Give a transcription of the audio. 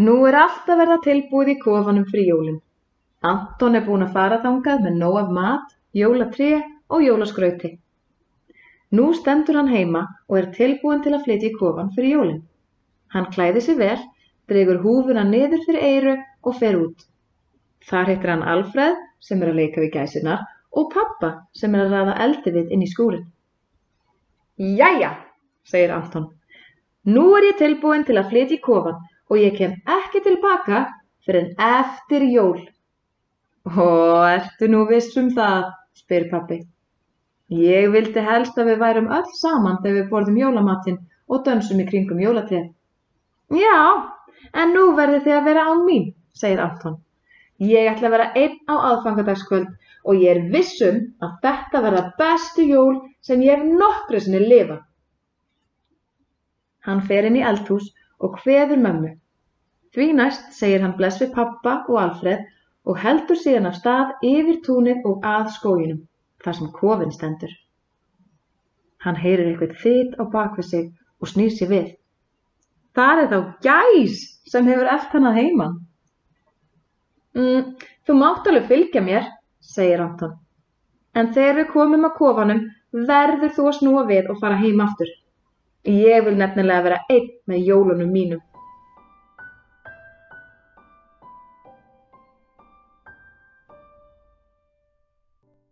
Nú er allt að verða tilbúið í kofanum fyrir jólin. Anton er búinn að fara þangað með nóg af mat, jólatré og jólaskrauti. Nú stendur hann heima og er tilbúinn til að flytja í kofan fyrir jólin. Hann klæði sig vel, dregur húfuna niður fyrir eyru og fer út. Þar hittir hann Alfred sem er að leika við gæsinar og pappa sem er að ræða eldi við inn í skúrin. Jæja, segir Anton. Nú er ég tilbúinn til að flytja í kofan og ég kem ekki tilbaka fyrir en eftir jól. Ó, ertu nú viss um það, spyr pappi. Ég vildi helst að við værum öll saman þegar við borðum jólamatinn og dönsum í kringum jólatrið. Já, en nú verður þið að vera án mín, segir Anton. Ég ætla að vera einn á aðfangadagskvöld og ég er vissum að þetta verða bestu jól sem ég hef nokkru sinni lifað. Hann fer inn í eldhús og kveður mömmu. Því næst segir hann bless við pappa og Alfred og heldur síðan af stað yfir túnið og að skóginum, þar sem kofinn stendur. Hann heyrir eitthvað þitt á bakvið sig og snýr sér við. Það er þá gæs sem hefur eft hann að heiman. Mm, þú mátt alveg fylgja mér, segir Anton. En þegar við komum að kofanum verður þú að snúa við og fara heim aftur. Ég vil nefnilega vera einn með jólunum mínum.